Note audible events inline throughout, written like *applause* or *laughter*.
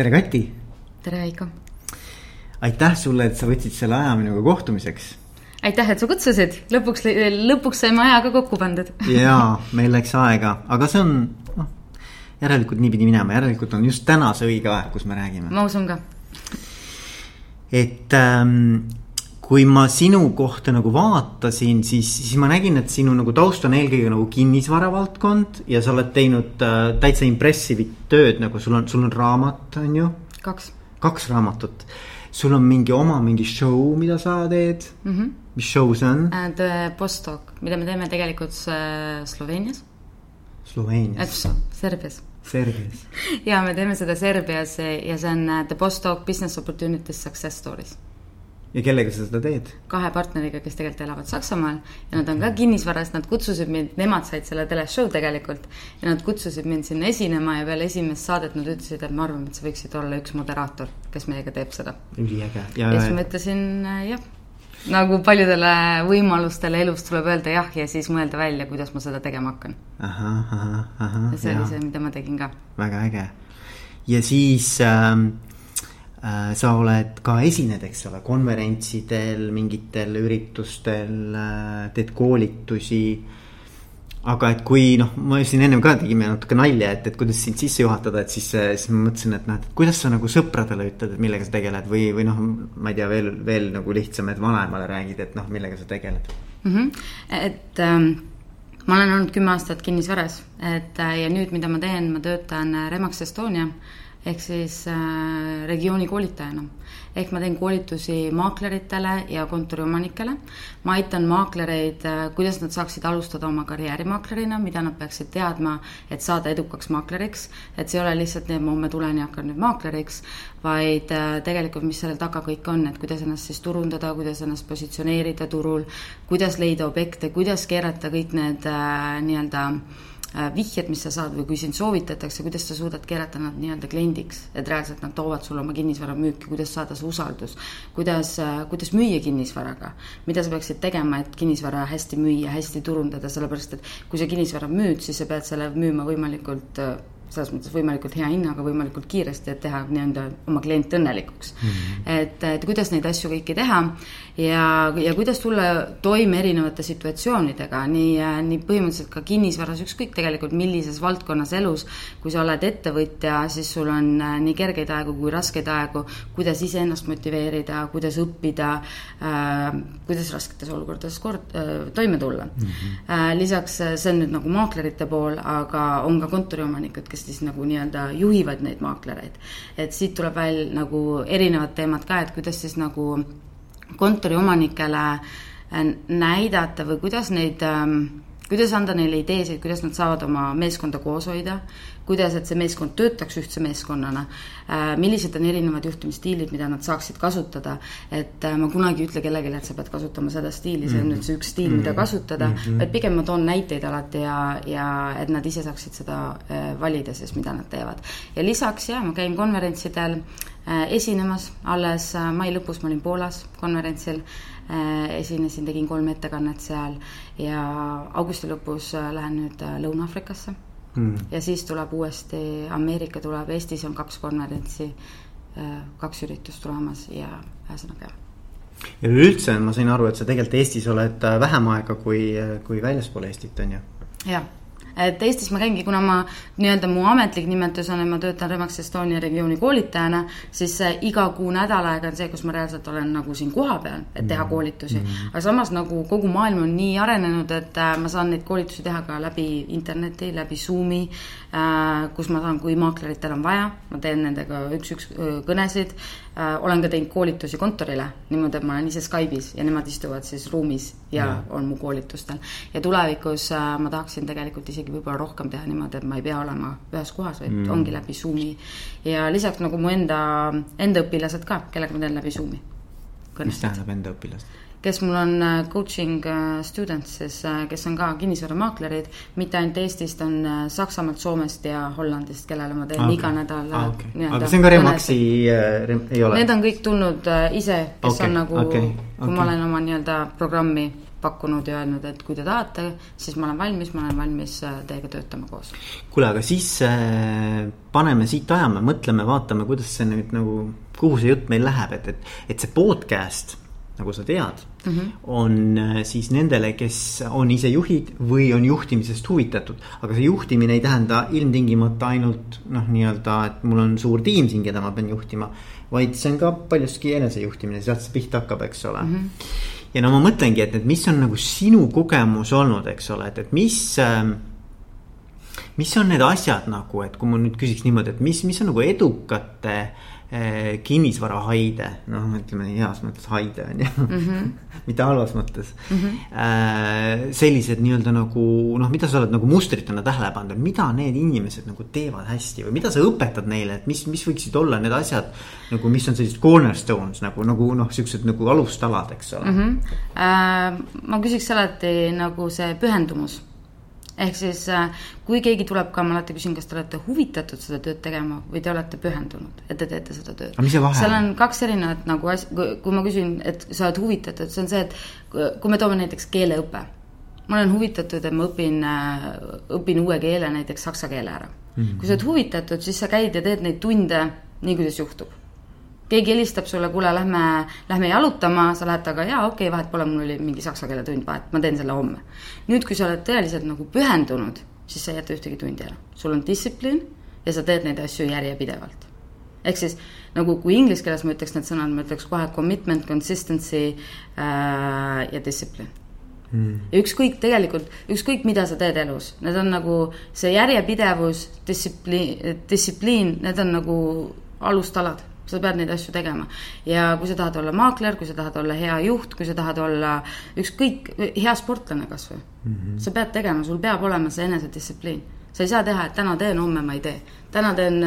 tere, Kati. tere, Heiko. aitäh sulle, et sa võtsid selle aja minuga kohtumiseks. aitäh, et sa kutsusid, lõpuks, lõpuks saime ajaga kokku pandud *laughs* jaa, meil läks aega, aga see on, noh, järelikult nii pidi minema, järelikult on just täna see õige aeg, kus me räägime. ma usun ka. et ähm, kui ma sinu kohta nagu vaatasin, siis, siis ma nägin, et sinu nagu taust on eelkõige nagu kinnisvara valdkond ja sa oled teinud äh, täitsa impressive'it tööd, nagu sul on, sul on raamat, on ju. kaks. kaks raamatut. sul on mingi oma mingi show, mida sa teed mm. -hmm. mis show see on uh,? The Postdoc, mida me teeme tegelikult uh, Sloveenias. Sloveenias. Serbias. Serbias. *laughs* ja me teeme seda Serbias ja see on uh, The Postdoc Business Opportunities Success Stories ja kellega sa seda teed? kahe partneriga, kes tegelikult elavad Saksamaal ja nad on ka kinnisvaras, nad kutsusid mind, nemad said selle teleshow tegelikult. ja nad kutsusid mind sinna esinema ja peale esimest saadet nad ütlesid, et me arvame, et sa võiksid olla üks moderaator, kes meiega teeb seda. üliäge. ja, siis ma ütlesin äh, jah, nagu paljudele võimalustele elus tuleb öelda jah ja siis mõelda välja, kuidas ma seda tegema hakkan. ahah, ahah, ahah. ja see oli see, mida ma tegin ka. väga äge. ja siis ähm, Äh, sa oled ka esined, eks ole, konverentsidel, mingitel üritustel, äh, teed koolitusi. aga et kui noh, ma siin ennem ka tegime natuke nalja, et, et kuidas sind sisse juhatada, et siis, siis ma mõtlesin, et noh, et kuidas sa nagu sõpradele ütled, et millega sa tegeled või, või noh, ma ei tea, veel, veel nagu lihtsam, et vanaemale räägid, et noh, millega sa tegeled mm. -hmm. et ähm ma olen olnud kümme aastat kinnisvaras, et ja nüüd, mida ma teen, ma töötan Remax Estonia ehk siis äh, regiooni koolitajana. ehk ma teen koolitusi maakleritele ja kontoriomanikele. ma aitan maaklereid, äh, kuidas nad saaksid alustada oma karjääri maaklerina, mida nad peaksid teadma, et saada edukaks maakleriks. et see ei ole lihtsalt nii, et ma homme tulen ja hakkan nüüd maakleriks, vaid äh, tegelikult, mis selle taga kõik on, et kuidas ennast siis turundada, kuidas ennast positsioneerida turul, kuidas leida objekte, kuidas keerata kõik need äh, nii-öelda äh, vihjed, mis sa saad või kui sind soovitatakse, kuidas sa suudad keerata nad nii-öelda kliendiks, et reaalselt nad toovad sulle oma kinnisvara müüki, kuidas saada see usaldus, kuidas, äh, kuidas müüa kinnisvaraga, mida sa peaksid tegema, et kinnisvara hästi müüa, hästi turundada, sellepärast et kui sa kinnisvara müüd, siis sa pead selle müüma võimalikult äh, selles mõttes võimalikult hea hinnaga, võimalikult kiiresti, et teha nii-öelda oma klient õnnelikuks mm. -hmm. et, et kuidas neid asju kõiki teha ja, ja kuidas tulla toime erinevate situatsioonidega, nii, nii põhimõtteliselt ka kinnisvaras, ükskõik tegelikult millises valdkonnas elus, kui sa oled ettevõtja, siis sul on äh, nii kergeid aegu kui raskeid aegu, kuidas iseennast motiveerida, kuidas õppida äh,, kuidas rasketes olukordades kord äh,, toime tulla mm. -hmm. Äh, lisaks äh, see on nüüd nagu maaklerite pool, aga on ka kontoriomanikud, kes kes siis nagu nii-öelda juhivad neid maaklereid. et siit tuleb veel nagu erinevad teemad ka, et kuidas siis nagu kontoriomanikele äh, näidata või kuidas neid ähm, kuidas anda neile ideesid, kuidas nad saavad oma meeskonda koos hoida, kuidas, et see meeskond töötaks ühtse meeskonnana, äh, millised on erinevad juhtimisstiilid, mida nad saaksid kasutada, et äh, ma kunagi ei ütle kellelegi, et sa pead kasutama seda stiili, see on nüüd see üks stiil, mida mhm. kasutada mm, -hmm. vaid pigem ma toon näiteid alati ja, ja et nad ise saaksid seda äh, valida siis, mida nad teevad. ja lisaks jaa, ma käin konverentsidel esinemas, alles mai lõpus ma olin Poolas konverentsil esinesin, tegin kolm ettekannet seal ja augusti lõpus äh, lähen nüüd Lõuna-Aafrikasse mm.. ja siis tuleb uuesti, Ameerika tuleb, Eestis on kaks konverentsi, kaks üritust tulemas ja ühesõnaga ja üleüldse ma sain aru, et sa tegelikult Eestis oled vähem aega kui, kui väljaspool Eestit, on ju? jah et Eestis ma käingi, kuna ma nii-öelda mu ametlik nimetus on, et ma töötan Remax Estonia regiooni koolitajana, siis iga kuu nädal aega on see, kus ma reaalselt olen nagu siin kohapeal, et teha mm. koolitusi mm. -hmm. aga samas nagu kogu maailm on nii arenenud, et äh, ma saan neid koolitusi teha ka läbi interneti, läbi Zoomi, äh, kus ma saan, kui maakleritel on vaja, ma teen nendega üks-üks kõnesid äh,. olen ka teinud koolitusi kontorile niimoodi, et ma olen ise Skype'is ja nemad istuvad siis ruumis ja, ja. on mu koolitustel. ja tulevikus äh, ma tahaksin tegelikult isegi võib-olla rohkem teha niimoodi, et ma ei pea olema ühes kohas, vaid mm. ongi läbi Zoomi. ja lisaks nagu mu enda, enda õpilased ka, kellega ma teen läbi Zoomi. mis tähendab enda õpilased? Kes mul on äh, coaching äh, students siis, äh, kes on ka kinnisvaramaaklerid, mitte ainult Eestist, on Saksamaalt, Soomest ja Hollandist, kellele ma teen okay. iga nädal ah, okay. aga see on ka Remaxi äh,, ei ole? Need on kõik tulnud ise, kes okay. on nagu okay., kui okay. ma olen oma nii-öelda programmi pakkunud ja öelnud, et kui te tahate, siis ma olen valmis, ma olen valmis teiega töötama koos. kuule, aga siis äh, paneme siit ajame, mõtleme, vaatame, kuidas see nüüd nagu, kuhu see jutt meil läheb, et, et, et see podcast nagu sa tead mm, -hmm. on äh, siis nendele, kes on ise juhid või on juhtimisest huvitatud. aga see juhtimine ei tähenda ilmtingimata ainult noh, nii-öelda, et mul on suur tiim siin, keda ma pean juhtima. vaid see on ka paljuski enesejuhtimine, sealt see pihta hakkab, eks ole mm. -hmm. ja no ma mõtlengi, et, et mis on nagu sinu kogemus olnud, eks ole, et, et mis äh, mis on need asjad nagu, et kui ma nüüd küsiks niimoodi, et mis, mis on nagu edukate Eh, kinnisvarahaide, noh, ütleme heas mõttes haide on ju mm, -hmm. *laughs* mitte halvas mõttes mm. -hmm. sellised nii-öelda nagu noh, mida sa oled nagu mustritena tähele pannud, et mida need inimesed nagu teevad hästi või mida sa õpetad neile, et mis, mis võiksid olla need asjad. nagu, mis on sellised cornerstones nagu, nagu noh, siuksed nagu alustalad, eks ole mm. -hmm. Äh, ma küsiks alati nagu see pühendumus ehk siis äh, kui keegi tuleb ka, ma alati küsin, kas te olete huvitatud seda tööd tegema või te olete pühendunud, et te teete seda tööd. seal on kaks erinevat nagu asja, kui ma küsin, et sa oled huvitatud, see on see, et kui me toome näiteks keeleõpe. ma olen huvitatud, et ma õpin, äh, õpin uue keele, näiteks saksa keele ära mm. -hmm. kui sa oled huvitatud, siis sa käid ja teed neid tunde nii, kuidas juhtub keegi helistab sulle, kuule, lähme, lähme jalutama, sa lähed taga, jaa, okei okay,, vahet pole, mul oli mingi saksa keele tund, vahet, ma teen selle homme. nüüd, kui sa oled tõeliselt nagu pühendunud, siis sa ei jäta ühtegi tundi ära. sul on distsipliin ja sa teed neid asju järjepidevalt. ehk siis nagu kui inglise keeles ma ütleks need sõnad, ma ütleks kohe commitment, consistency äh, ja discipline Mm. ja ükskõik tegelikult, ükskõik mida sa teed elus, need on nagu see järjepidevus, distsipliin, distsipliin, need on nagu alustalad sa pead neid asju tegema. ja kui sa tahad olla maakler, kui sa tahad olla hea juht, kui sa tahad olla ükskõik, hea sportlane kasvõi mm. -hmm. sa pead tegema, sul peab olema see enesedistsipliin. sa ei saa teha, et täna teen, homme ma ei tee. täna teen,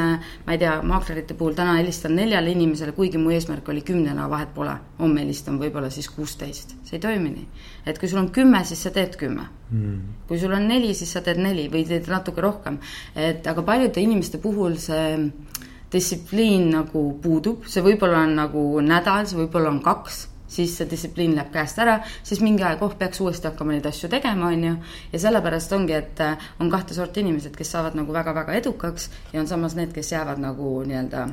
ma ei tea, maaklerite puhul täna helistan neljale inimesele, kuigi mu eesmärk oli kümnena, vahet pole. homme helistan võib-olla siis kuusteist, see ei toimi nii. et kui sul on kümme, siis sa teed kümme mm. -hmm. kui sul on neli, siis sa teed neli või teed natuke rohkem. et aga paljude inimeste puhul see distsipliin nagu puudub, see võib-olla on nagu nädal, see võib-olla on kaks, siis see distsipliin läheb käest ära, siis mingi aeg, oh, peaks uuesti hakkama neid asju tegema, on ju. ja sellepärast ongi, et äh, on kahte sorti inimesed, kes saavad nagu väga-väga edukaks ja on samas need, kes jäävad nagu nii-öelda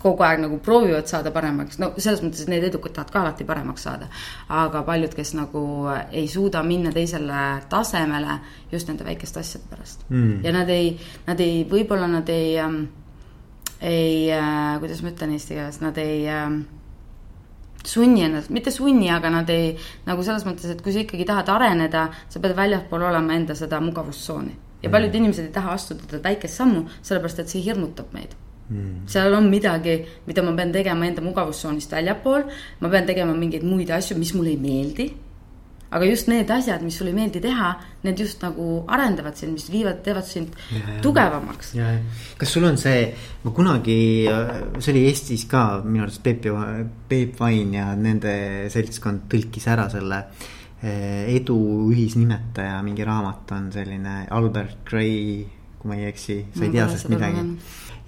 kogu aeg nagu proovivad saada paremaks, no selles mõttes, et need edukad tahavad ka alati paremaks saada. aga paljud, kes nagu ei suuda minna teisele tasemele just nende väikeste asjade pärast mm.. ja nad ei, nad ei, võib-olla nad ei ähm, ei äh,, kuidas ma ütlen eesti keeles, nad ei äh, sunni ennast, mitte sunni, aga nad ei, nagu selles mõttes, et kui sa ikkagi tahad areneda, sa pead väljapool olema enda seda mugavustsooni. ja mm. paljud inimesed ei taha astuda seda väikest sammu, sellepärast et see hirmutab meid mm.. seal on midagi, mida ma pean tegema enda mugavustsoonist väljapool, ma pean tegema mingeid muid asju, mis mulle ei meeldi aga just need asjad, mis sulle ei meeldi teha, need just nagu arendavad sind, mis viivad, teevad sind ja, tugevamaks. kas sul on see, ma kunagi, see oli Eestis ka minu arust Peep, Peep Vain ja nende seltskond tõlkis ära selle eh, edu ühisnimetaja, mingi raamat on selline Albert Gray, kui ma ei eksi, sa ei tea sellest midagi.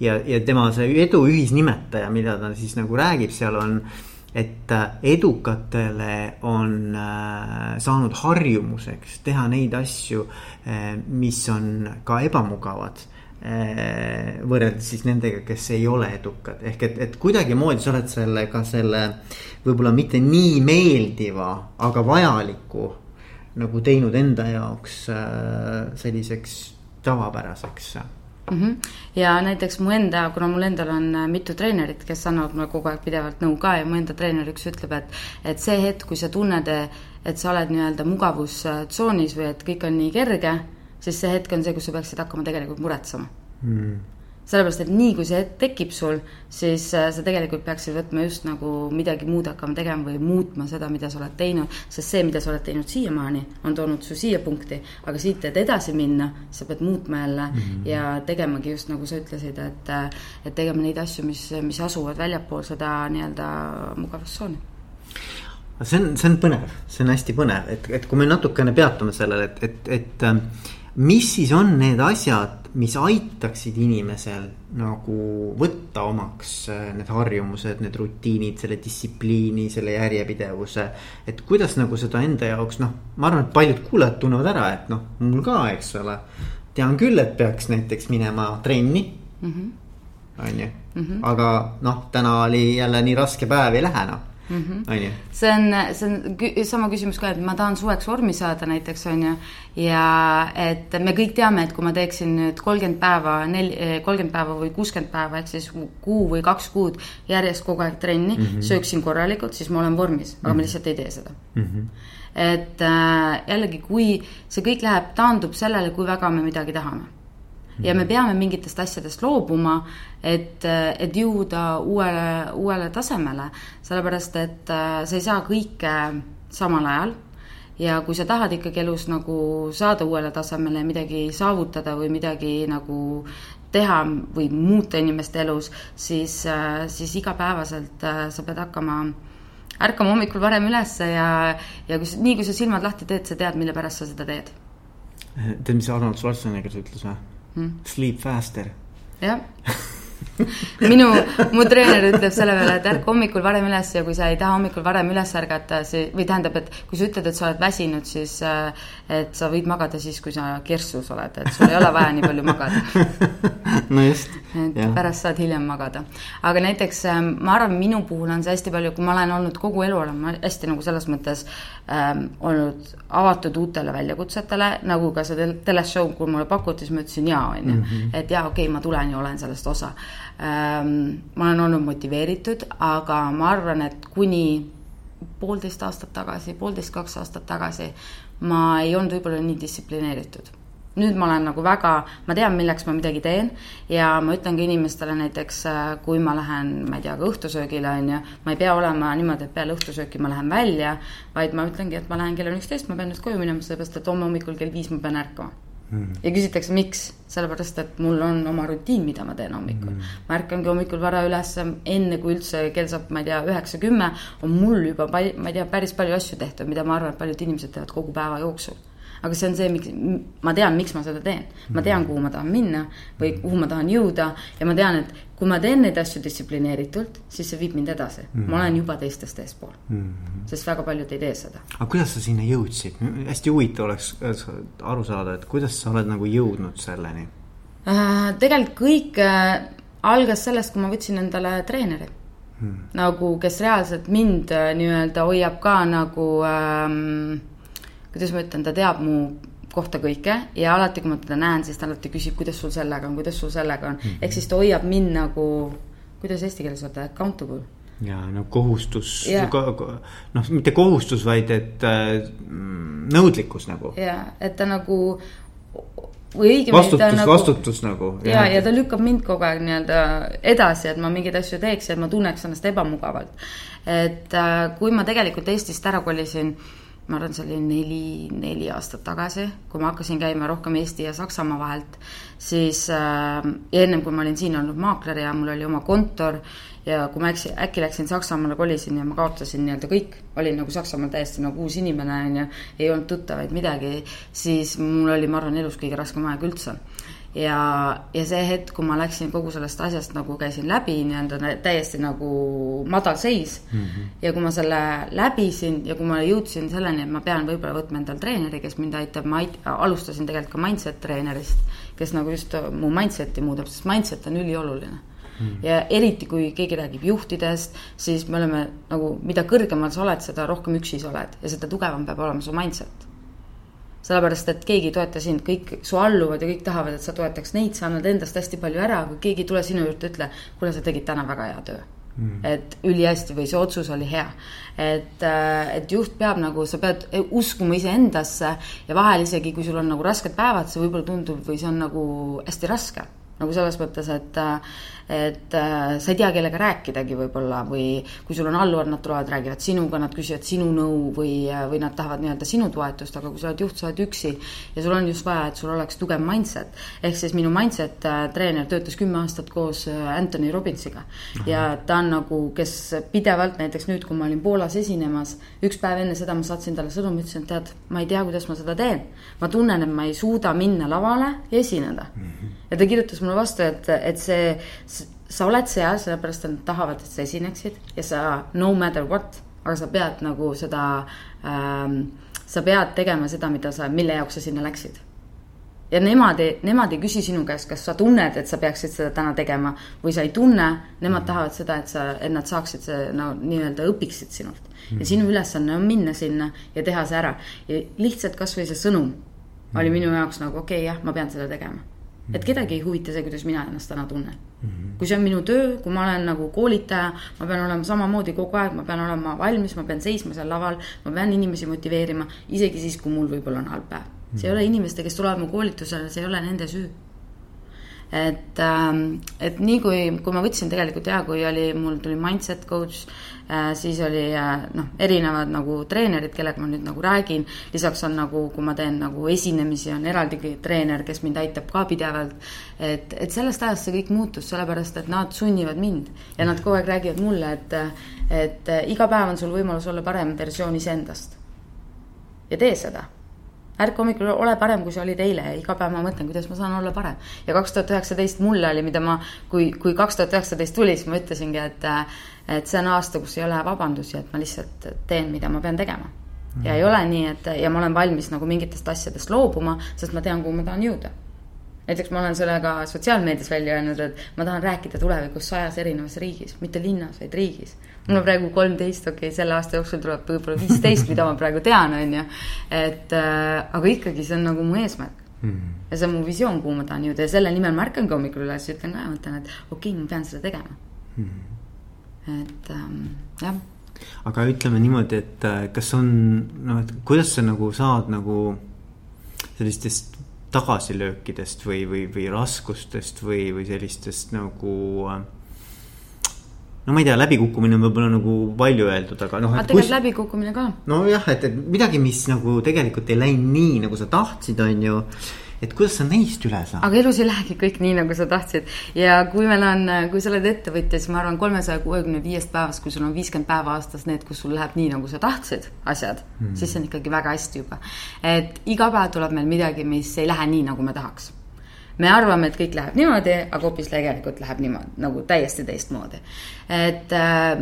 ja, ja tema see edu ühisnimetaja, mida ta siis nagu räägib, seal on et äh, edukatele on äh, saanud harjumuseks teha neid asju, äh, mis on ka ebamugavad võrreldes siis nendega, kes ei ole edukad, ehk et, et kuidagimoodi sa oled selle ka selle võib-olla mitte nii meeldiva, aga vajaliku nagu teinud enda jaoks selliseks tavapäraseks mm. -hmm. ja näiteks mu enda, kuna mul endal on äh, mitu treenerit, kes annavad mulle kogu aeg pidevalt nõu ka ja mu enda treener üks ütleb, et, et see hetk, kui sa tunned, et sa oled nii-öelda mugavustsoonis või et kõik on nii kerge, siis see hetk on see, kus sa peaksid hakkama tegelikult muretsema mm sellepärast, et nii kui see tekib sul, siis äh, sa tegelikult peaksid võtma just nagu midagi muud hakkama tegema või muutma seda, mida sa oled teinud, sest see, mida sa oled teinud siiamaani, on toonud su siia punkti, aga siit, et edasi minna, sa pead muutma jälle mm -hmm. ja tegemagi just nagu sa ütlesid, et, äh, et tegema neid asju, mis, mis asuvad väljapool seda nii-öelda mugavustsooni see on, see on põnev, see on hästi põnev, et, et kui me natukene peatume sellele, et, et, et ähm, mis siis on need asjad mis aitaksid inimesel nagu võtta omaks äh, need harjumused, need rutiinid, selle distsipliini, selle järjepidevuse. et kuidas nagu seda enda jaoks noh, ma arvan, et paljud kuulajad tunnevad ära, et noh, mul ka, eks ole. tean küll, et peaks näiteks minema trenni. -hmm on ju, mhm. aga noh, täna oli jälle nii raske päev, ei lähe noh mm. -hmm. see on, see on sama küsimus ka, et ma tahan suveks vormi saada näiteks on ju. ja et me kõik teame, et kui ma teeksin nüüd kolmkümmend päeva, nel-, kolmkümmend päeva või kuuskümmend päeva ehk siis kuu või kaks kuud järjest kogu aeg trenni mm, -hmm. sööksin korralikult, siis ma olen vormis, aga mm -hmm. ma mhm. lihtsalt ei tee seda mm. -hmm et äh, jällegi, kui see kõik läheb, taandub sellele, kui väga me midagi tahame ja me peame mingitest asjadest loobuma, et, et jõuda uuele, uuele tasemele, sellepärast et äh, sa ei saa kõike samal ajal ja kui sa tahad ikkagi elus nagu saada uuele tasemele, midagi saavutada või midagi nagu teha või muuta inimeste elus, siis, äh, siis igapäevaselt äh, sa pead hakkama ärkama hommikul varem üles ja, ja kui, nii kui sa silmad lahti teed, sa tead, mille pärast sa seda teed. tead, mis Arnold Schwarzenegger ütles või? Hmm? Sleep faster. jah *laughs* minu, mu treener ütleb selle peale, et ärka hommikul varem üles ja kui sa ei taha hommikul varem üles ärgata, see või tähendab, et kui sa ütled, et sa oled väsinud, siis äh, et sa võid magada siis, kui sa kirsus oled, et sul ei ole vaja nii palju magada *laughs* no just. et ja. pärast saad hiljem magada. aga näiteks ähm, ma arvan, minu puhul on see hästi palju, kui ma olen olnud kogu elu olen ma hästi nagu selles mõttes ähm, olnud avatud uutele väljakutsetele, nagu ka see teleshow, kui mulle pakuti, siis ma ütlesin jaa, on ju. Mhm. et jaa, okei okay,, ma tulen ja olen sellest osa ähm,. ma olen olnud motiveeritud, aga ma arvan, et kuni poolteist aastat tagasi, poolteist, kaks aastat tagasi ma ei olnud võib-olla nii distsiplineeritud nüüd ma olen nagu väga, ma tean, milleks ma midagi teen ja ma ütlen ka inimestele näiteks, äh, kui ma lähen, ma ei tea, ka õhtusöögile, on ju, ma ei pea olema niimoodi, et peale õhtusööki ma lähen välja, vaid ma ütlengi, et ma lähen kell on üksteist, ma pean nüüd koju minema, sellepärast et homme hommikul kell viis ma pean ärkama. Mm.. ja küsitakse, miks, sellepärast et mul on oma rutiin, mida ma teen hommikul. Mm.. ma ärkangi hommikul vara üles, enne kui üldse kell saab, ma ei tea, üheksa, kümme, on mul juba, ma ei tea, päris palju asju tehtud, mida ma arvan, et paljud inimesed teevad kogu päeva jooksul aga see on see, miks, ma tean, miks ma seda teen. ma tean, kuhu ma tahan minna või kuhu ma tahan jõuda ja ma tean, et kui ma teen neid asju distsiplineeritult, siis see viib mind edasi mm. -hmm. ma olen juba teistest eespool mm. -hmm. sest väga paljud ei tee seda. aga kuidas sa sinna jõudsid? hästi huvitav oleks aru saada, et kuidas sa oled nagu jõudnud selleni äh,? tegelikult kõik äh, algas sellest, kui ma võtsin endale treeneri hmm. nagu, kes reaalselt mind äh, nii-öelda hoiab ka nagu ähm, kuidas ma ütlen, ta teab mu kohta kõike ja alati, kui ma teda näen, siis ta alati küsib, kuidas sul sellega on, kuidas sul sellega on mm -hmm.. ehk siis ta hoiab mind nagu, kuidas eesti keeles öelda, accountable. ja no kohustus, noh, mitte kohustus, vaid et äh, nõudlikkus nagu. ja, et ta nagu või õigemini vastutus, nagu, vastutus nagu. ja, ja ta lükkab mind kogu aeg nii-öelda edasi, et ma mingeid asju teeks ja et ma tunneks ennast ebamugavalt. et äh, kui ma tegelikult Eestist ära kolisin äh, ma arvan, see oli neli, neli aastat tagasi, kui ma hakkasin käima rohkem Eesti ja Saksamaa vahelt, siis äh, ennem kui ma olin siin olnud maakler ja mul oli oma kontor ja kui ma äkki, äkki läksin Saksamaale, kolisin ja ma kaotasin nii-öelda kõik, olin nagu Saksamaal täiesti nagu uus inimene, on ju, ei olnud tuttavaid midagi, siis mul oli, ma arvan, elus kõige raskem aeg üldse ja, ja see hetk, kui ma läksin kogu sellest asjast nagu käisin läbi nii-öelda täiesti nagu madalseis mm. -hmm. ja kui ma selle läbisin ja kui ma jõudsin selleni, et ma pean võib-olla võtma endale treeneri, kes mind aitab, ma ait, alustasin tegelikult ka mindset treenerist, kes nagu just mu mindset'i muudab, sest mindset on ülioluline Mm. ja eriti, kui keegi räägib juhtidest, siis me oleme nagu, mida kõrgemal sa oled, seda rohkem üksi sa oled ja seda tugevam peab olema su mindset sellepärast, et keegi ei toeta sind, kõik su alluvad ja kõik tahavad, et sa toetaks neid, sa annad endast hästi palju ära, kui keegi ei tule sinu juurde, ütle, kuule, sa tegid täna väga hea töö. Mm.. et ülihästi või see otsus oli hea. et, äh, et juht peab nagu, sa pead uskuma iseendasse ja vahel isegi, kui sul on nagu rasked päevad, see võib-olla tundub või see on nagu hästi raske nagu selles mõttes, et et äh, sa ei tea, kellega rääkidagi võib-olla või kui sul on alluvad, nad tulevad, räägivad sinuga, nad küsivad sinu nõu või, või nad tahavad nii-öelda sinu toetust, aga kui sa oled juht, sa oled üksi ja sul on just vaja, et sul oleks tugev mindset. ehk siis minu mindset äh, treener töötas kümme aastat koos äh, Anthony Robbinsiga ja ta on nagu, kes pidevalt, näiteks nüüd, kui ma olin Poolas esinemas, üks päev enne seda ma saatsin talle sõnumi, ütlesin, et tead, ma ei tea, kuidas ma seda teen. ma tunnen, et ma ei suuda minna lavale ja esineda. -hmm. ja ta kirjutas mulle vastu, et, et see sa oled seal sellepärast, et nad tahavad, et sa esineksid ja sa no matter what, aga sa pead nagu seda ähm,, sa pead tegema seda, mida sa, mille jaoks sa sinna läksid. ja nemad ei, nemad ei küsi sinu käest, kas sa tunned, et sa peaksid seda täna tegema või sa ei tunne, nemad tahavad seda, et sa, et nad saaksid see no nii-öelda õpiksid sinult. ja sinu ülesanne on minna sinna ja teha see ära ja lihtsalt kasvõi see sõnum oli minu jaoks nagu okei okay,, jah, ma pean seda tegema et kedagi ei huvita see, kuidas mina ennast täna tunnen mm. -hmm. kui see on minu töö, kui ma olen nagu koolitaja, ma pean olema samamoodi kogu aeg, ma pean olema valmis, ma pean seisma seal laval, ma pean inimesi motiveerima, isegi siis, kui mul võib-olla on halb päev. see ei ole inimeste, kes tulevad mu koolitusele, see ei ole nende süü et, ähm, et nii kui, kui ma võtsin tegelikult ja kui oli, mul tuli mindset coach, äh, siis oli äh, noh, erinevad nagu treenerid, kellega ma nüüd nagu räägin. lisaks on nagu, kui ma teen nagu esinemisi, on eraldi treener, kes mind aitab ka pidevalt. et, et sellest ajast see kõik muutus, sellepärast et nad sunnivad mind ja nad kogu aeg räägivad mulle, et, et iga päev on sul võimalus olla parem versioon iseendast. ja tee seda ärka hommikul, ole parem, kui sa olid eile ja iga päev ma mõtlen, kuidas ma saan olla parem. ja kaks tuhat üheksateist mulle oli, mida ma, kui, kui kaks tuhat üheksateist tuli, siis ma ütlesingi, et, et see on aasta, kus ei ole vabandusi, et ma lihtsalt teen, mida ma pean tegema. ja ei ole nii, et ja ma olen valmis nagu mingitest asjadest loobuma, sest ma tean, kuhu ma tahan jõuda näiteks ma olen selle ka sotsiaalmeedias välja öelnud, et ma tahan rääkida tulevikus sajas erinevas riigis, mitte linnas, vaid riigis. Mul on praegu kolmteist, okei okay,, selle aasta jooksul tuleb võib-olla viisteist, mida ma praegu tean, on ju. et äh, aga ikkagi see on nagu mu eesmärk mm. -hmm. ja see on mu visioon, kuhu ma tahan jõuda ja selle nimel ma ärkangi hommikul üles ja ütlen ka, mõtlen, et okei okay,, ma pean seda tegema mm. -hmm. et ähm, jah aga ütleme niimoodi, et äh, kas on, noh, et kuidas sa nagu saad nagu sellistest tagasilöökidest või, või, või raskustest või, või sellistest nagu no ma ei tea, läbikukkumine on võib-olla nagu palju öeldud, aga noh. aga tegelikult kus... läbikukkumine ka. nojah, et, et midagi, mis nagu tegelikult ei läinud nii, nagu sa tahtsid, on ju et kuidas sa neist üle saad? aga elus ei lähegi kõik nii, nagu sa tahtsid. ja kui meil on, kui sa oled ettevõtja, siis ma arvan, kolmesaja kuuekümne viiest päevast, kui sul on viiskümmend päeva aastas need, kus sul läheb nii, nagu sa tahtsid, asjad mm., siis see on ikkagi väga hästi juba. et iga päev tuleb meil midagi, mis ei lähe nii, nagu me tahaks me arvame, et kõik läheb niimoodi, aga hoopis tegelikult läheb niimoodi nagu täiesti teistmoodi. et äh,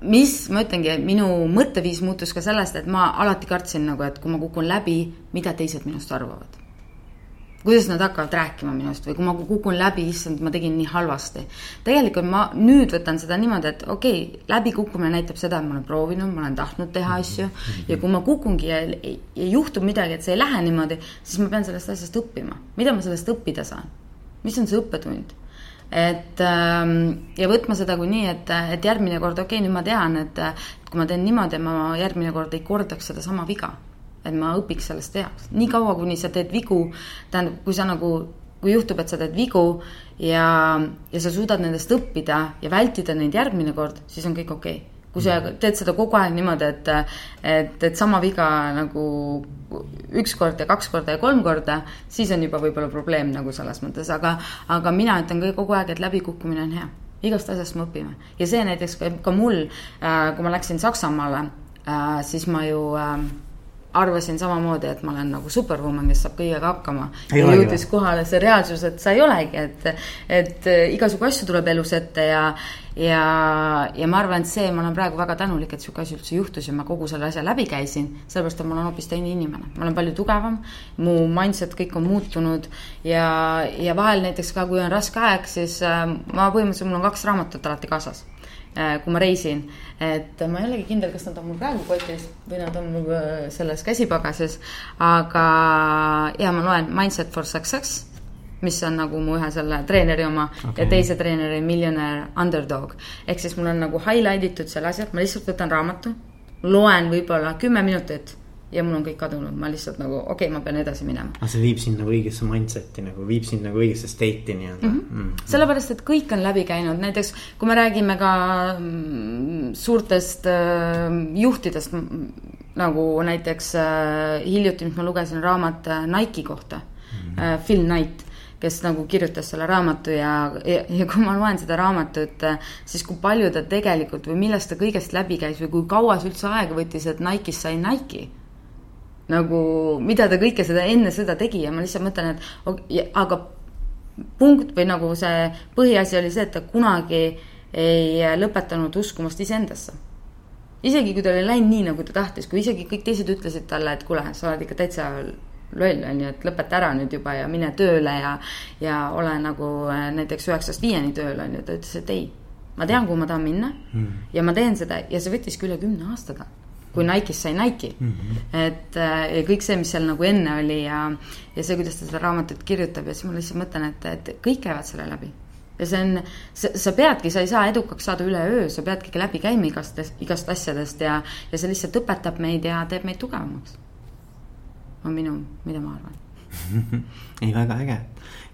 mis, ma ütlengi, minu mõtteviis muutus ka sellest, et ma alati kartsin nagu, et kui ma kukun läbi, mida teised minust arvavad kuidas nad hakkavad rääkima minust või kui ma kukun läbi, issand, ma tegin nii halvasti. tegelikult ma nüüd võtan seda niimoodi, et okei okay,, läbikukkumine näitab seda, et ma olen proovinud, ma olen tahtnud teha asju ja kui ma kukungi ja, ja juhtub midagi, et see ei lähe niimoodi, siis ma pean sellest asjast õppima. mida ma sellest õppida saan? mis on see õppetund? et ähm, ja võtma seda kui nii, et, et järgmine kord, okei okay,, nüüd ma tean, et, kui ma teen niimoodi, ma järgmine kord ei kordaks sedasama viga et ma õpiks sellest heaks. niikaua, kuni sa teed vigu, tähendab, kui sa nagu, kui juhtub, et sa teed vigu ja, ja sa suudad nendest õppida ja vältida neid järgmine kord, siis on kõik okei okay. kui sa teed seda kogu aeg niimoodi, et, et, et sama viga nagu üks kord ja kaks korda ja kolm korda, siis on juba võib-olla probleem nagu selles mõttes, aga, aga mina ütlen kogu aeg, et läbikukkumine on hea igast asjast me õpime ja see näiteks ka, ka mul, äh, kui ma läksin Saksamaale, äh, siis ma ju äh, arvasin samamoodi, et ma olen nagu superwoman, kes saab kõigega hakkama. ja jõudis kohale see reaalsus, et sa ei olegi, et, et igasugu asju tuleb elus ette ja, ja, ja ma arvan, et see, ma olen praegu väga tänulik, et sihuke asi üldse juhtus ja ma kogu selle asja läbi käisin. sellepärast, et ma olen hoopis teine inimene, ma olen palju tugevam, mu mindset kõik on muutunud ja, ja vahel näiteks ka, kui on raske aeg, siis äh, ma põhimõtteliselt, mul on kaks raamatut alati kaasas Äh, kui ma reisin. et ma ei olegi kindel, kas nad on mul praegu kotis või nad on mul äh, selles käsipagasis. aga ja ma loen Mindset for Success, mis on nagu mu ühe selle treeneri oma okay. ja teise treeneri Millionaire Underdog. ehk siis mul on nagu highlight itud seal asjad, ma lihtsalt võtan raamatu, loen võib-olla kümme minutit ja mul on kõik kadunud, ma lihtsalt nagu okei okay,, ma pean edasi minema. aga see viib sind nagu õigesse mindset'i nagu, viib sind nagu õigesse state'i nii-öelda mm. -hmm. Mm -hmm. sellepärast, et kõik on läbi käinud, näiteks kui me räägime ka mm, suurtest äh, juhtidest, nagu näiteks äh, hiljuti, mis ma lugesin raamat äh, Nike'i kohta mm, -hmm. äh, Phil Knight kes nagu kirjutas selle raamatu ja, ja, ja kui ma loen seda raamatut, äh, siis kui palju ta tegelikult või millest ta kõigest läbi käis või kui kaua see üldse aega võttis, et Nike'ist sai Nike nagu, mida ta kõike seda enne seda tegi ja ma lihtsalt mõtlen, et aga punkt või nagu see põhiasi oli see, et ta kunagi ei lõpetanud uskumast iseendasse. isegi kui tal ei läinud nii, nagu ta tahtis, kui isegi kõik teised ütlesid talle, et kuule, sa oled ikka täitsa loll, on ju, et lõpeta ära nüüd juba ja mine tööle ja, ja ole nagu äh, näiteks üheksast viieni tööl, on ju, ta ütles, et ei. ma tean, kuhu ma tahan minna mm. ja ma teen seda ja see võttiski üle kümne aastaga kui Nike'ist sai Nike mm. -hmm. et äh, ja kõik see, mis seal nagu enne oli ja, ja see, kuidas ta seda raamatut kirjutab ja siis ma lihtsalt mõtlen, et, et kõik käivad selle läbi. ja see on, sa peadki, sa ei saa edukaks saada üleöö, sa peadki läbi käima igast, igast asjadest ja, ja see lihtsalt õpetab meid ja teeb meid tugevamaks. on minu, mida ma arvan *laughs* ei, väga äge.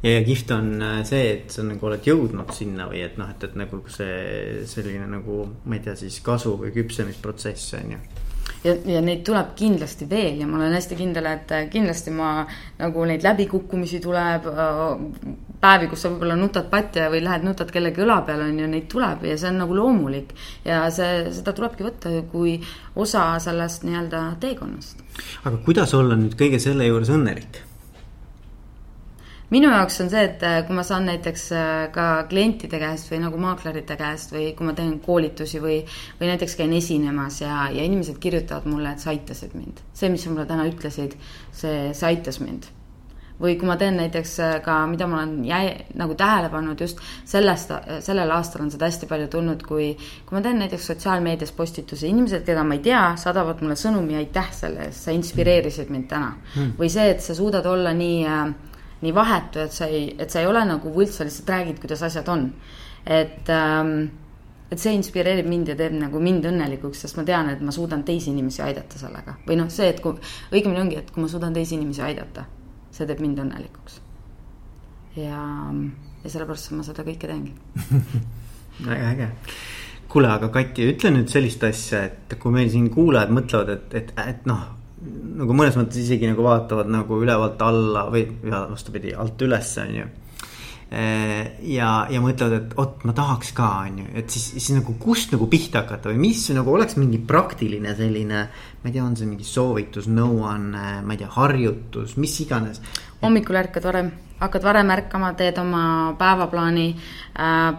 ja, ja kihvt on äh, see, et sa nagu oled jõudnud sinna või et noh, et, et nagu see selline nagu, ma ei tea, siis kasu või küpsemisprotsess on ju ja, ja neid tuleb kindlasti veel ja ma olen hästi kindel, et kindlasti ma nagu neid läbikukkumisi tuleb, päevi, kus sa võib-olla nutad patja või lähed nutad kellegi õla peale, on ju, neid tuleb ja see on nagu loomulik. ja see, seda tulebki võtta kui osa sellest nii-öelda teekonnast. aga kuidas olla nüüd kõige selle juures õnnelik? Minu jaoks on see, et äh, kui ma saan näiteks äh, ka klientide käest või nagu maaklerite käest või kui ma teen koolitusi või, või näiteks käin esinemas ja, ja inimesed kirjutavad mulle, et sa aitasid mind. see, mis sa mulle täna ütlesid, see, see aitas mind. või kui ma teen näiteks äh, ka, mida ma olen jäi, nagu tähele pannud just sellest, sellel aastal on seda hästi palju tulnud, kui, kui ma teen näiteks sotsiaalmeedias postituse, inimesed, keda ma ei tea, saadavad mulle sõnumi aitäh selle eest, sa inspireerisid mind täna hmm.. või see, et sa suudad olla nii äh, nii vahetu, et sa ei, et sa ei ole nagu võlts, sa lihtsalt räägid, kuidas asjad on. et ähm, et see inspireerib mind ja teeb nagu mind õnnelikuks, sest ma tean, et ma suudan teisi inimesi aidata sellega. või noh, see, et kui, õigemini ongi, et kui ma suudan teisi inimesi aidata, see teeb mind õnnelikuks. ja, ja sellepärast ma seda kõike teengi *laughs* väga äge. kuule, aga Kati, ütle nüüd sellist asja, et kui meil siin kuulajad mõtlevad, et, et, et noh nagu mõnes mõttes isegi nagu vaatavad nagu ülevalt alla või vastupidi, alt üles, on ju. ja, ja mõtlevad, et oot, ma tahaks ka, on ju, et siis, siis nagu kust nagu pihta hakata või mis nagu oleks mingi praktiline selline. ma ei tea, on see mingi soovitus, nõuanne, ma ei tea, harjutus, mis iganes. hommikul ärkad varem, hakkad varem ärkama, teed oma päevaplaani äh,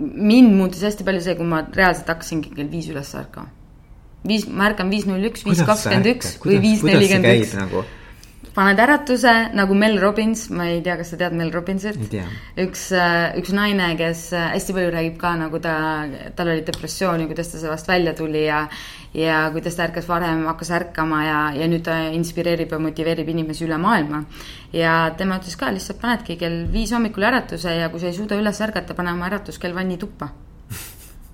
mind muutis hästi palju see, kui ma reaalselt hakkasingi kell viis üles ärkama viis, ma ärkan viis null üks, viis kakskümmend üks või viis nelikümmend üks. Nagu? paned äratuse nagu Mel Robbins, ma ei tea, kas sa tead Mel Robbinsit? üks, äh, üks naine, kes äh, hästi palju räägib ka nagu ta, tal oli depressioon ja kuidas ta sellest välja tuli ja ja kuidas ta ärkas varem, hakkas ärkama ja, ja nüüd ta inspireerib ja motiveerib inimesi üle maailma. ja tema ütles ka, lihtsalt panedki kell viis hommikul äratuse ja kui sa ei suuda üles ärgata, pane oma äratuskell vannituppa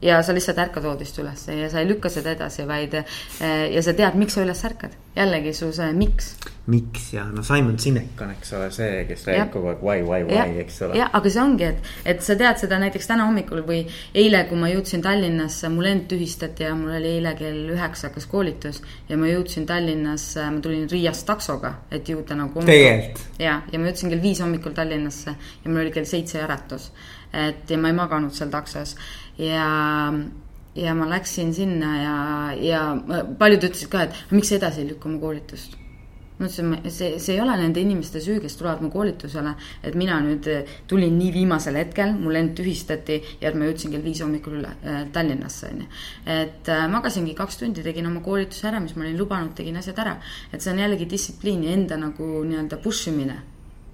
ja sa lihtsalt ärkad voodist üles ja sa ei lükka seda edasi, vaid eh, ja sa tead, miks sa üles ärkad. jällegi su see miks. miks ja no Simon Sinek on, eks ole, see, kes räägib kogu aeg why, why, why, eks ole. jah, aga see ongi, et, et sa tead seda näiteks täna hommikul või eile, kui ma jõudsin Tallinnasse, mu lend tühistati ja mul oli eile kell üheksa hakkas koolitus. ja ma jõudsin Tallinnasse, ma tulin Riiast taksoga, et jõuda nagu. tegelikult? ja, ja ma jõudsin kell viis hommikul Tallinnasse ja mul oli kell seitse äratus. et ja ma ei maganud seal taksos ja, ja ma läksin sinna ja, ja paljud ütlesid ka, et miks edasi ei lükka oma koolitust ma ütlesin, see, see ei ole nende inimeste süü, kes tulevad mu koolitusele, et mina nüüd tulin nii viimasel hetkel, mu lend tühistati ja et ma jõudsin kell viis hommikul üle äh, Tallinnasse, on ju. et äh, magasingi kaks tundi, tegin oma koolituse ära, mis ma olin lubanud, tegin asjad ära. et see on jällegi distsipliin ja enda nagu nii-öelda push imine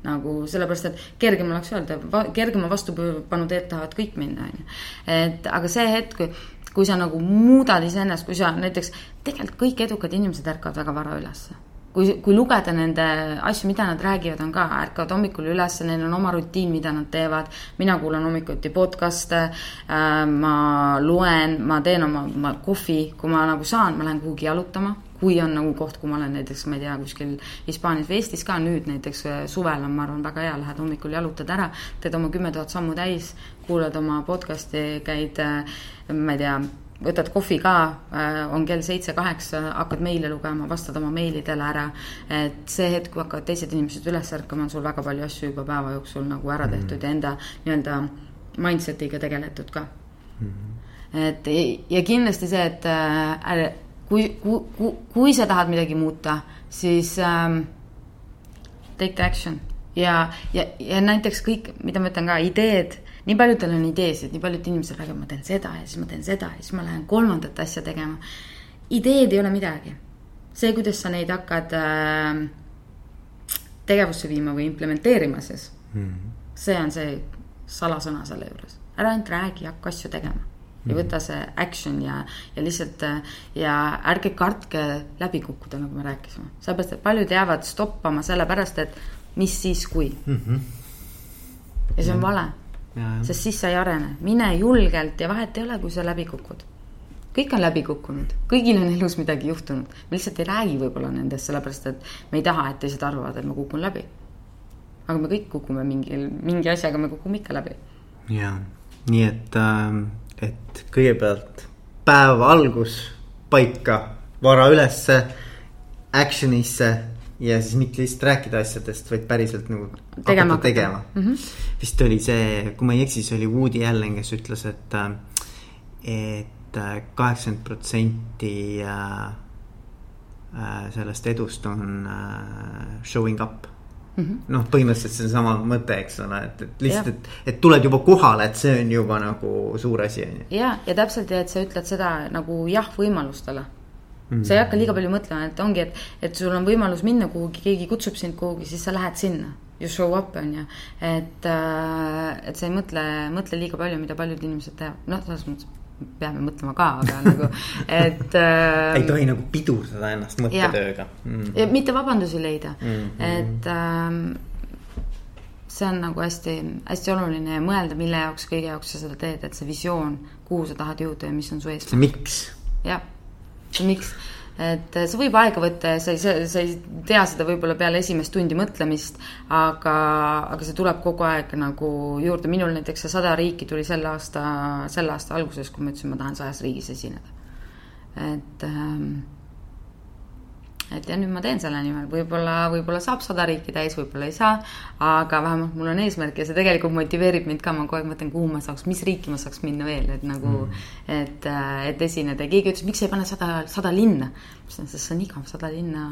nagu sellepärast, et kergem oleks öelda, kergema vastupanu teed tahavad kõik minna, on ju. et aga see hetk, kui, sa nagu muudad iseennast, kui sa näiteks, tegelikult kõik edukad inimesed ärkavad väga vara ülesse. kui, kui lugeda nende asju, mida nad räägivad, on ka, ärkavad hommikul üles, neil on oma rutiin, mida nad teevad. mina kuulan hommikuti podcast'e äh,, ma loen, ma teen oma, oma kohvi, kui ma nagu saan, ma lähen kuhugi jalutama kui on nagu koht, kui ma olen näiteks, ma ei tea, kuskil Hispaanias või Eestis ka nüüd näiteks äh, suvel on, ma arvan, väga hea, lähed hommikul jalutad ära, teed oma kümme tuhat sammu täis, kuulad oma podcast'i, käid, äh, ma ei tea, võtad kohvi ka, äh, on kell seitse-kaheksa, hakkad meile lugema, vastad oma meilidele ära. et see hetk, kui hakkavad teised inimesed üles ärkama, on sul väga palju asju juba päeva jooksul nagu ära tehtud mm -hmm. ja enda nii-öelda mindset'iga tegeletud ka mm. -hmm. et ja kindlasti see, et äh, kui, kui, kui, kui sa tahad midagi muuta, siis ähm, take the action ja, ja, ja näiteks kõik, mida ma ütlen ka, ideed nii paljudel on ideesid, nii paljud inimesed räägivad, ma teen seda ja siis ma teen seda ja siis ma lähen kolmandat asja tegema. ideed ei ole midagi. see, kuidas sa neid hakkad äh, tegevusse viima või implementeerima siis mm. -hmm. see on see salasõna selle juures, ära ainult räägi, hakka asju tegema ja mhm. võta see action ja, ja lihtsalt äh, ja ärge kartke läbi kukkuda, nagu me rääkisime. sellepärast, et paljud jäävad stoppama sellepärast, et mis siis, kui mm. -hmm. ja see on vale sest siis sa ei arene, mine julgelt ja vahet ei ole, kui sa läbi kukud. kõik on läbi kukkunud, kõigil on elus midagi juhtunud, me lihtsalt ei räägi võib-olla nendest, sellepärast et me ei taha, et teised arvavad, et ma kukun läbi. aga me kõik kukume mingil, mingi asjaga, me kukume ikka läbi. ja, nii et äh,, et kõigepealt päeva algus paika, vara ülesse, action'isse ja siis mitte lihtsalt rääkida asjadest, vaid päriselt nagu tegema, tegema. Mm. -hmm. vist oli see, kui ma ei eksi, see oli Woody Allen, kes ütles, et, äh, et äh, kaheksakümmend protsenti äh, sellest edust on showing up mm -hmm.. noh, põhimõtteliselt see on sama mõte, eks ole, et, et lihtsalt, et, et tuled juba kohale, et see on juba nagu suur asi, on ju. ja, ja täpselt ja et sa ütled seda nagu jah võimalustele Mm. sa ei hakka liiga palju mõtlema, et ongi, et, et sul on võimalus minna kuhugi, keegi kutsub sind kuhugi, siis sa lähed sinna. You show up, on ju. et, äh, et sa ei mõtle, mõtle liiga palju, mida paljud inimesed teevad, noh, selles mõttes peame mõtlema ka, aga nagu, *laughs* et äh,. ei tohi nagu pidurdada ennast mõttetööga. Mm. ja mitte vabandusi leida mm, -hmm. et äh, see on nagu hästi, hästi oluline ja mõelda, mille jaoks, kõige jaoks sa seda teed, et see visioon, kuhu sa tahad jõuda ja mis on su eesmärk. miks? jah miks? Et see võib aega võtta ja sa ei, sa ei tea seda võib-olla peale esimest tundi mõtlemist, aga, aga see tuleb kogu aeg nagu juurde, minul näiteks see sada riiki tuli selle aasta, selle aasta alguses, kui ma ütlesin, ma tahan sajas riigis esineda. et ähm, et ja nüüd ma teen selle nimel, võib-olla, võib-olla saab sada riiki täis, võib-olla ei saa, aga vähemalt mul on eesmärk ja see tegelikult motiveerib mind ka, ma kogu aeg mõtlen, kuhu ma saaks, mis riiki ma saaks minna veel, et nagu mm., et, et esineda ja keegi ütles, miks ei pane sada, sada linna. ma ütlesin, sest see on igav, sada linna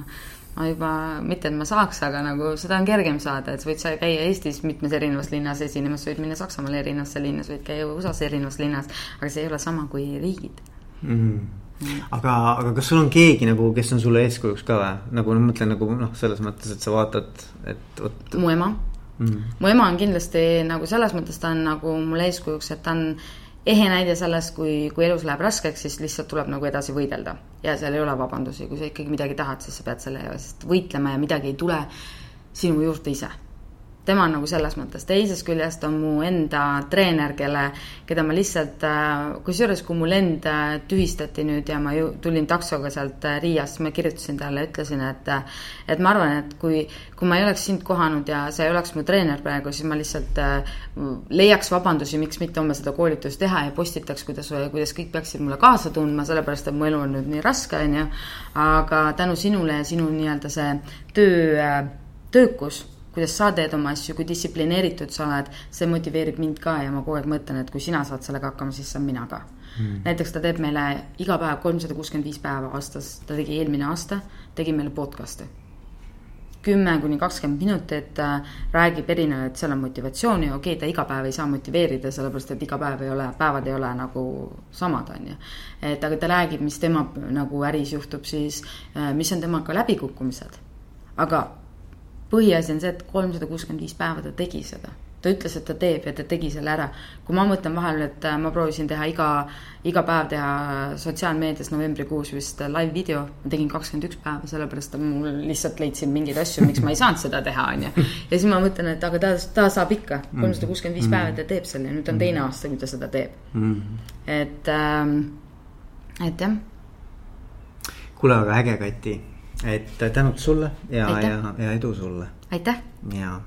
ma juba, mitte et ma saaks, aga nagu seda on kergem saada, et sa võid sa käia Eestis mitmes erinevas linnas esinemas, võid minna Saksamaale erinevasse linnas, võid käia USA-s erinevas linnas, aga see ei ole sama kui riigid mm. -hmm aga, aga kas sul on keegi nagu, kes on sulle eeskujuks ka või? nagu ma mõtlen nagu noh, selles mõttes, et sa vaatad, et vot. mu ema mm.. mu ema on kindlasti nagu selles mõttes, ta on nagu mulle eeskujuks, et ta on ehe näide sellest, kui, kui elus läheb raskeks, siis lihtsalt tuleb nagu edasi võidelda. ja seal ei ole vabandusi, kui sa ikkagi midagi tahad, siis sa pead selle eest võitlema ja midagi ei tule sinu juurde ise tema on nagu selles mõttes, teisest küljest on mu enda treener, kelle, keda ma lihtsalt, äh, kusjuures kui mu lend äh, tühistati nüüd ja ma ju tulin taksoga sealt äh, Riiast, ma kirjutasin talle, ütlesin, et et ma arvan, et kui, kui ma ei oleks sind kohanud ja sa ei oleks mu treener praegu, siis ma lihtsalt leiaks vabandusi, miks mitte homme seda koolitust teha ja postitaks, kuidas, kuidas kõik peaksid mulle kaasa tundma, sellepärast et mu elu on nüüd nii raske, on ju. aga tänu sinule ja sinu nii-öelda see töö, töökus kuidas sa teed oma asju, kui distsiplineeritud sa oled, see motiveerib mind ka ja ma kogu aeg mõtlen, et kui sina saad sellega hakkama, siis saan mina ka mm.. näiteks ta teeb meile iga päev kolmsada kuuskümmend viis päeva aastas, ta tegi eelmine aasta, tegi meile podcast'e kümme kuni kakskümmend minutit äh, räägib erinevaid, seal on motivatsiooni, okei okay,, ta iga päev ei saa motiveerida, sellepärast et iga päev ei ole, päevad ei ole nagu samad, on ju. et aga ta räägib, mis tema nagu äris juhtub siis, äh, mis on temaga läbikukkumised. aga põhiasi on see, et kolmsada kuuskümmend viis päeva ta tegi seda ta ütles, et ta teeb ja ta tegi selle ära. kui ma mõtlen vahel, et äh, ma proovisin teha iga, iga päev teha sotsiaalmeedias novembrikuus vist live video, ma tegin kakskümmend üks päeva, sellepärast et mul lihtsalt leidsin mingeid asju, miks ma ei saanud seda teha, on ju. ja siis ma mõtlen, et aga ta, ta saab ikka, kolmsada kuuskümmend viis päeva ta teeb selle ja nüüd on teine aasta, kui ta seda teeb mm. et ähm,, et jah. kuule, aga äge, Kati, et tänud sulle ja, ja, ja edu sulle. aitäh. ja